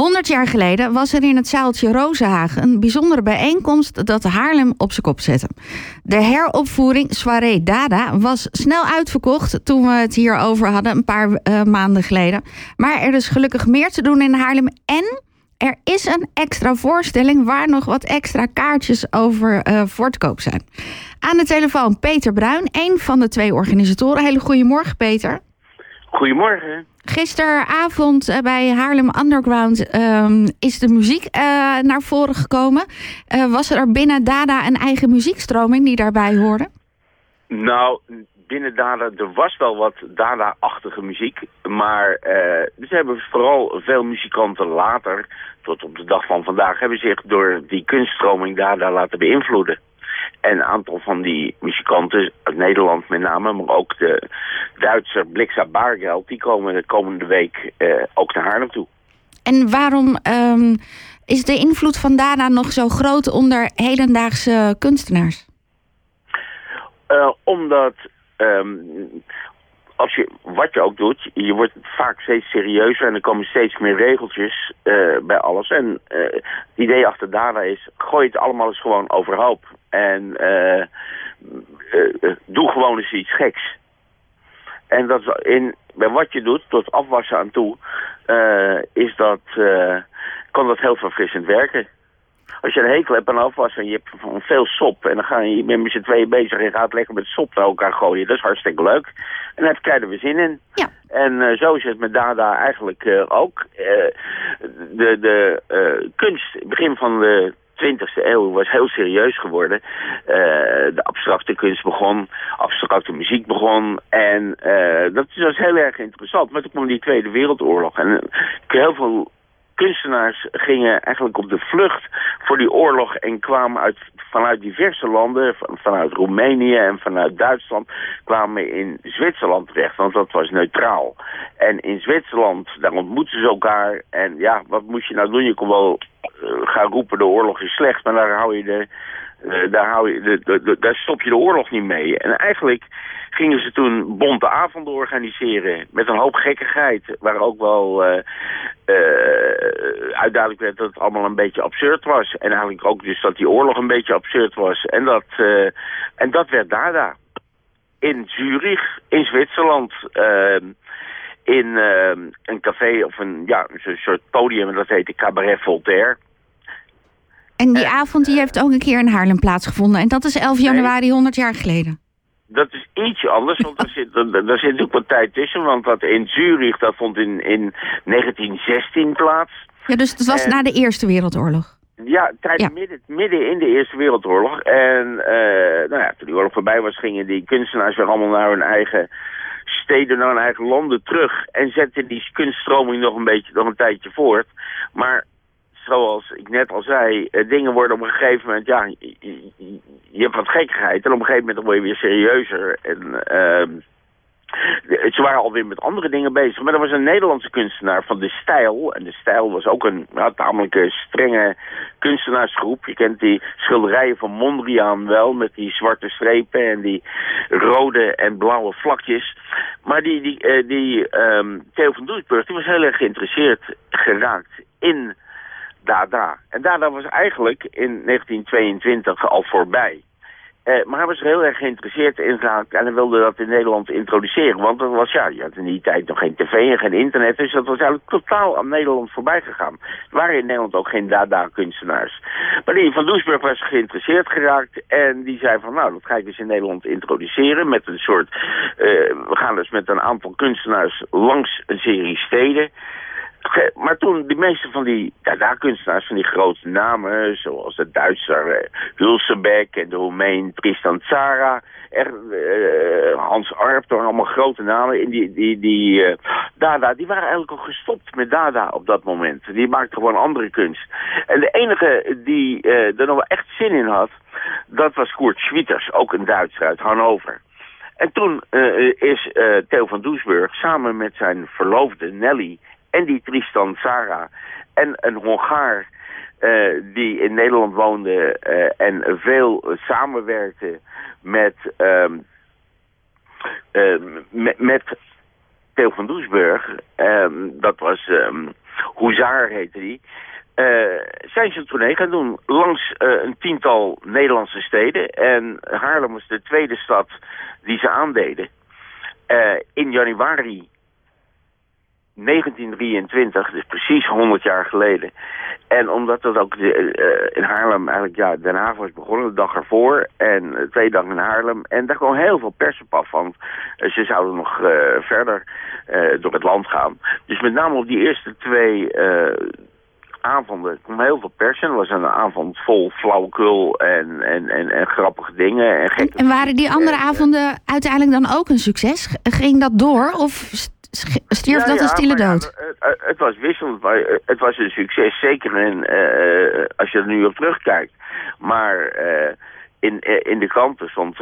100 jaar geleden was er in het zaaltje Rozenhagen een bijzondere bijeenkomst dat Haarlem op zijn kop zette. De heropvoering Soirée Dada was snel uitverkocht toen we het hier over hadden een paar uh, maanden geleden. Maar er is gelukkig meer te doen in Haarlem en er is een extra voorstelling waar nog wat extra kaartjes over uh, voor te koop zijn. Aan de telefoon Peter Bruin, een van de twee organisatoren. Hele goedemorgen, Peter. Goedemorgen. Gisteravond uh, bij Haarlem Underground um, is de muziek uh, naar voren gekomen. was er binnen Dada een eigen muziekstroming die daarbij hoorde? Nou, binnen Dada, er was wel wat Dada-achtige muziek. Maar uh, ze hebben vooral veel muzikanten later, tot op de dag van vandaag, hebben zich door die kunststroming Dada laten beïnvloeden. En een aantal van die muzikanten, uit Nederland met name, maar ook de Duitser Blixa Bargeld, die komen de komende week uh, ook naar Haarlem toe. En waarom um, is de invloed van Dada nog zo groot onder hedendaagse kunstenaars? Uh, omdat um, als je, wat je ook doet, je wordt vaak steeds serieuzer en er komen steeds meer regeltjes uh, bij alles. En uh, het idee achter Dada is, gooi het allemaal eens gewoon overhoop. En uh, doe gewoon eens iets geks. En dat in, bij wat je doet, tot afwassen aan toe, is dat, kan dat heel verfrissend werken als je een hekel hebt aan afwas en je hebt veel sop... en dan ga je, met z'n tweeën bezig en gaat lekker met sop naar elkaar gooien. Dat is hartstikke leuk. En daar krijgen we zin in. Ja. En uh, zo is het met Dada eigenlijk uh, ook. Uh, de de kunst, begin van de 20e eeuw was heel serieus geworden. Uh, de abstracte kunst begon, abstracte muziek begon. En uh, dat was heel erg interessant. Maar toen kwam die Tweede Wereldoorlog. En heel veel kunstenaars gingen eigenlijk op de vlucht voor die oorlog en kwamen uit, vanuit diverse landen, vanuit Roemenië en vanuit Duitsland, kwamen in Zwitserland terecht, want dat was neutraal. En in Zwitserland, daar ontmoetten ze elkaar en ja, wat moest je nou doen? Je kon wel uh, gaan roepen de oorlog is slecht, maar daar hou je de... Uh, daar, hou je de, stop je de oorlog niet mee. En eigenlijk gingen ze toen bonte avonden organiseren. Met een hoop gekkigheid. Waar ook wel uh, uh, uitduidelijk werd dat het allemaal een beetje absurd was. En eigenlijk ook dus dat die oorlog een beetje absurd was. En dat, uh, en dat werd Dada. In Zurich, in Zwitserland. in een café of een, ja, een soort podium. Dat heette Cabaret Voltaire. En die avond die heeft ook een keer in Haarlem plaatsgevonden. En dat is 11 januari, nee. 100 jaar geleden dat is ietsje anders, want er zit, er, zit ook wat tijd tussen. Want dat in Zurich, dat vond in, in 1916 plaats. Ja, dus het was en, na de Eerste Wereldoorlog? Ja, tijd ja. Midden, midden in de Eerste Wereldoorlog. En uh, nou ja, toen die oorlog voorbij was, gingen die kunstenaars weer allemaal naar hun eigen steden, naar hun eigen landen terug. En zetten die kunststroming nog een beetje, nog een tijdje voort. Maar zoals ik net al zei, uh, dingen worden op een gegeven moment, ja, je, hebt wat gekkigheid en op een gegeven moment word je weer serieuzer. En uh, ze waren alweer met andere dingen bezig. Maar er was een Nederlandse kunstenaar van De Stijl. En De Stijl was ook een ja, tamelijk strenge kunstenaarsgroep. Je kent die schilderijen van Mondriaan wel, met die zwarte strepen en die rode en blauwe vlakjes. Maar die, die, die um, Theo van Doesburg, die was heel erg geïnteresseerd geraakt in Dada. En Dada was eigenlijk in 1922 al voorbij. Uh, maar hij was er heel erg geïnteresseerd in geraakt en hij wilde dat in Nederland introduceren. Want dat was, ja, je had in die tijd nog geen tv en geen internet, dus dat was eigenlijk totaal aan Nederland voorbij gegaan. Er waren in Nederland ook geen Dada-kunstenaars. Maar die van Doesburg was geïnteresseerd geraakt en die zei van, nou, dat ga ik dus in Nederland introduceren met een soort, uh, we gaan dus met een aantal kunstenaars langs een serie steden. Maar toen de meeste van die Dada-kunstenaars, van die grote namen, zoals de Duitser uh, Hulsebeck en de Roemeen Tristan Tzara, er, uh, Hans Arp, allemaal grote namen, in die, die, die uh, Dada, die waren eigenlijk al gestopt met Dada op dat moment. Die maakten gewoon andere kunst. En de enige die er nog wel echt zin in had, dat was Kurt Schwitters, ook een Duitser uit Hannover. En toen is Theo van Doesburg samen met zijn verloofde Nelly en die Tristan Tzara en een Hongaar uh, die in Nederland woonde uh, en veel samenwerkte met, um, uh, met, met Theo van Doesburg. Um, dat was um, Hoezaar heette die. zijn ze een tournee gaan doen langs een tiental Nederlandse steden. En Haarlem was de tweede stad die ze aandeden. in januari 1923, dus precies 100 jaar geleden. En omdat dat ook de, uh, in Haarlem eigenlijk, ja, Den Haag was begonnen de dag ervoor. En uh, twee dagen in Haarlem. En daar kwam heel veel pers op af, want uh, ze zouden nog verder door het land gaan. Dus met name op die eerste twee avonden kwam heel veel pers. En was een avond vol flauwekul en, en, en, en grappige dingen. En, en waren die andere avonden uiteindelijk dan ook een succes? Ging dat door? Of stierf dat een stille dood? het, het, was wisselend. Het was een succes, zeker in, uh, als je er nu op terugkijkt. Maar uh, in, in de kranten stond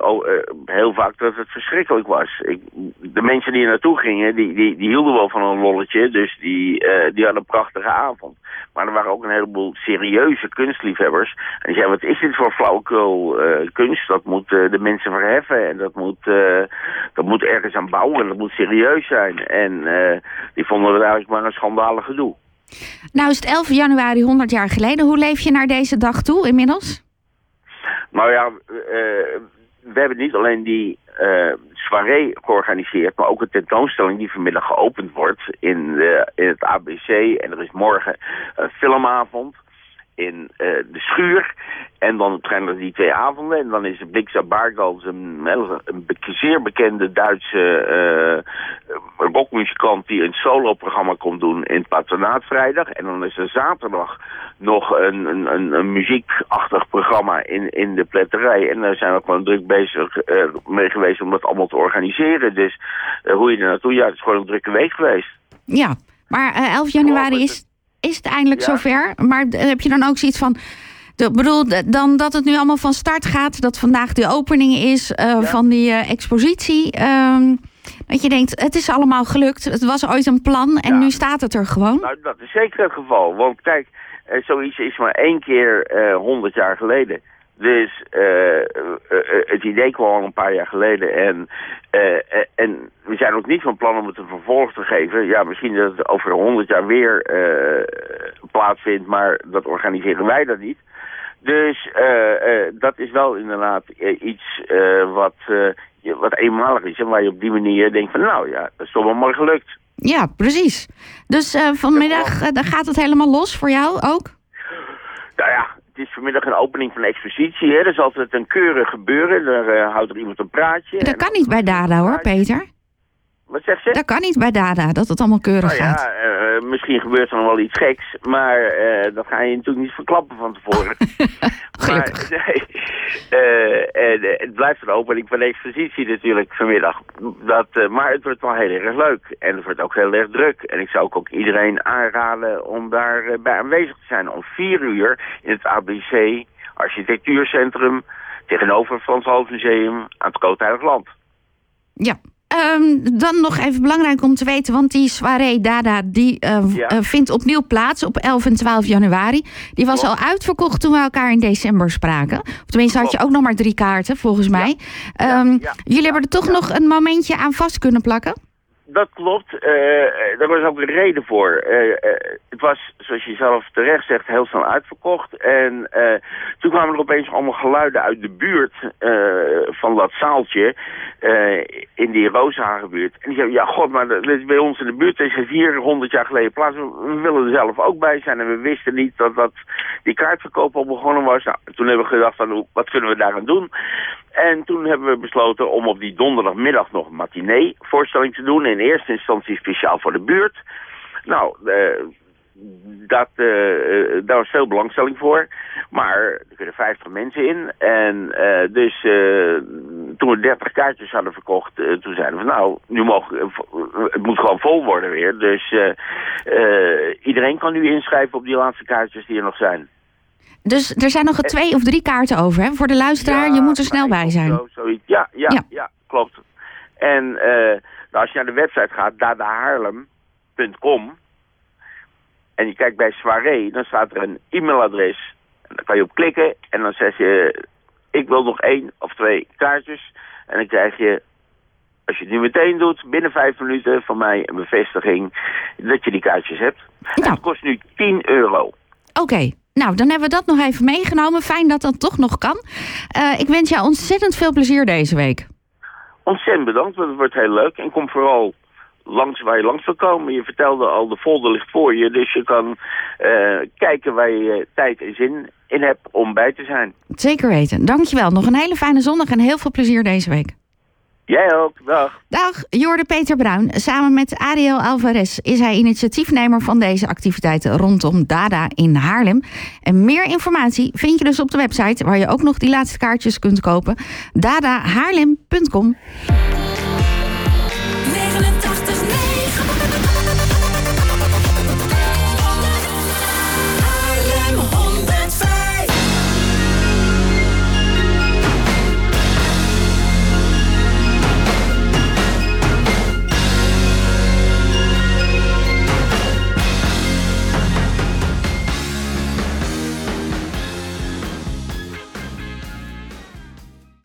oh, heel vaak dat het verschrikkelijk was. Ik, de mensen die er naartoe gingen, die, die, die hielden wel van een lolletje. Dus die, die hadden een prachtige avond. Maar er waren ook een heleboel serieuze kunstliefhebbers. En die zeiden, wat is dit voor flauwekul uh, kunst? Dat moet uh, de mensen verheffen en dat moet, uh, dat moet ergens aan bouwen en dat moet serieus zijn. En die vonden het eigenlijk maar een schandalig gedoe. Nou is het 11 januari 100 jaar geleden. Hoe leef je naar deze dag toe inmiddels? Nou ja, we hebben niet alleen die uh, soirée georganiseerd, maar ook een tentoonstelling die vanmiddag geopend wordt in, de, in het ABC. En er is morgen een filmavond in uh, de schuur. En dan zijn er die twee avonden. En dan is Blixa Baardals een, een zeer bekende Duitse uh, rockmuzikant... die een solo-programma komt doen in het Patronaat vrijdag. En dan is er zaterdag nog een, een, een, muziekachtig programma in, in de pletterij. En daar zijn we gewoon druk bezig uh, mee geweest om dat allemaal te organiseren. Dus hoe je er naartoe... Ja, het is gewoon een drukke week geweest. Ja, maar 11 januari is is het eindelijk zover. Maar heb je dan ook zoiets van... Ik bedoel, dan dat het nu allemaal van start gaat. Dat vandaag de opening is uh, van die uh, expositie. Um, dat je denkt, het is allemaal gelukt. Het was ooit een plan en ja. nu staat het er gewoon. Nou, dat is zeker het geval. Want kijk, uh, zoiets is maar één keer honderd jaar geleden. Dus uh, het idee kwam al een paar jaar geleden. En, uh, en we zijn ook niet van plan om het een vervolg te geven. Ja, misschien dat het over honderd jaar weer plaatsvindt, maar dat organiseren wij dat niet. Dus dat is wel inderdaad iets wat, wat eenmalig is. En waar je op die manier denkt van nou ja, dat is toch wel mooi gelukt. Ja, precies. Dus vanmiddag dan gaat het helemaal los voor jou ook? Nou ja, het is vanmiddag een opening van een expositie. Hè. Er is altijd een keurig gebeuren. Daar uh, houdt er iemand een praatje. Dat kan niet bij Dada hoor, Peter. Wat zegt ze? Dat kan niet bij Dada, dat het allemaal keurig nou, gaat. Ja, uh, misschien gebeurt er nog wel iets geks, maar uh, dat ga je natuurlijk niet verklappen van tevoren. Gelukkig. Maar, nee, uh, het blijft een opening van de expositie natuurlijk vanmiddag. Dat, maar het wordt wel heel erg leuk en het wordt ook heel erg druk. En ik zou ook, ook iedereen aanraden om daarbij bij aanwezig te zijn. Om vier uur in het ABC Architectuurcentrum tegenover het Frans Hals Museum aan het Koot Land. Ja, Um, dan nog even belangrijk om te weten, want die soirée Dada die uh, ja. uh, vindt opnieuw plaats op 11 en 12 januari. Die was al uitverkocht toen we elkaar in december spraken. Of tenminste had je ook nog maar drie kaarten, volgens mij. Ja. Um, ja. Jullie hebben er toch nog een momentje aan vast kunnen plakken? Dat klopt. Uh, daar was ook een reden voor. Uh, het was, zoals je zelf terecht zegt, heel snel uitverkocht. En toen kwamen er opeens allemaal geluiden uit de buurt van dat zaaltje in die Rooshagenbuurt. En die zeiden, ja god, maar dit is bij ons in de buurt is het hier 100 jaar geleden plaats. We willen er zelf ook bij zijn en we wisten niet dat, dat die kaartverkoop al begonnen was. Nou, toen hebben we gedacht, van, wat kunnen we daaraan doen? En toen hebben we besloten om op die donderdagmiddag nog een matinee voorstelling te doen. Eerste instantie speciaal voor de buurt. Nou, uh, dat, uh, daar was veel belangstelling voor. Maar er kunnen 50 mensen in. En uh, dus toen we 30 kaartjes hadden verkocht, toen zeiden we nou, nu mogen, het moet gewoon vol worden weer. Dus iedereen kan nu inschrijven op die laatste kaartjes die er nog zijn. Dus er zijn nog twee of drie kaarten over, hè? Voor de luisteraar, je moet er snel bij zijn. Zo, zoiets. Ja, ja, ja, ja. klopt. En nou, als je naar de website gaat, dadahaarlem.com... en je kijkt bij soirée, dan staat er een e-mailadres. En dan kan je op klikken en dan zeg je... ik wil nog één of twee kaartjes. En dan krijg je als je het nu meteen doet, binnen vijf minuten van mij een bevestiging dat je die kaartjes hebt. Nou. Het kost nu 10 euro. Oké, nou dan hebben we dat nog even meegenomen. Fijn dat dat toch nog kan. Eh, ik wens jou ontzettend veel plezier deze week. Ontzettend bedankt, want het wordt heel leuk. En kom vooral langs waar je langs wil komen. Je vertelde al, de folder ligt voor je. Dus je kan eh, kijken waar je eh, tijd en zin in hebt om bij te zijn. Zeker weten. Dankjewel. Nog een hele fijne zondag en heel veel plezier deze week. Jij ook, dag. Dag, Jorde Peter Bruin. Samen met Ariel Alvarez is hij initiatiefnemer van deze activiteiten rondom Dada in Haarlem. En meer informatie vind je dus op de website waar je ook nog die laatste kaartjes kunt kopen. dadahaarlem.com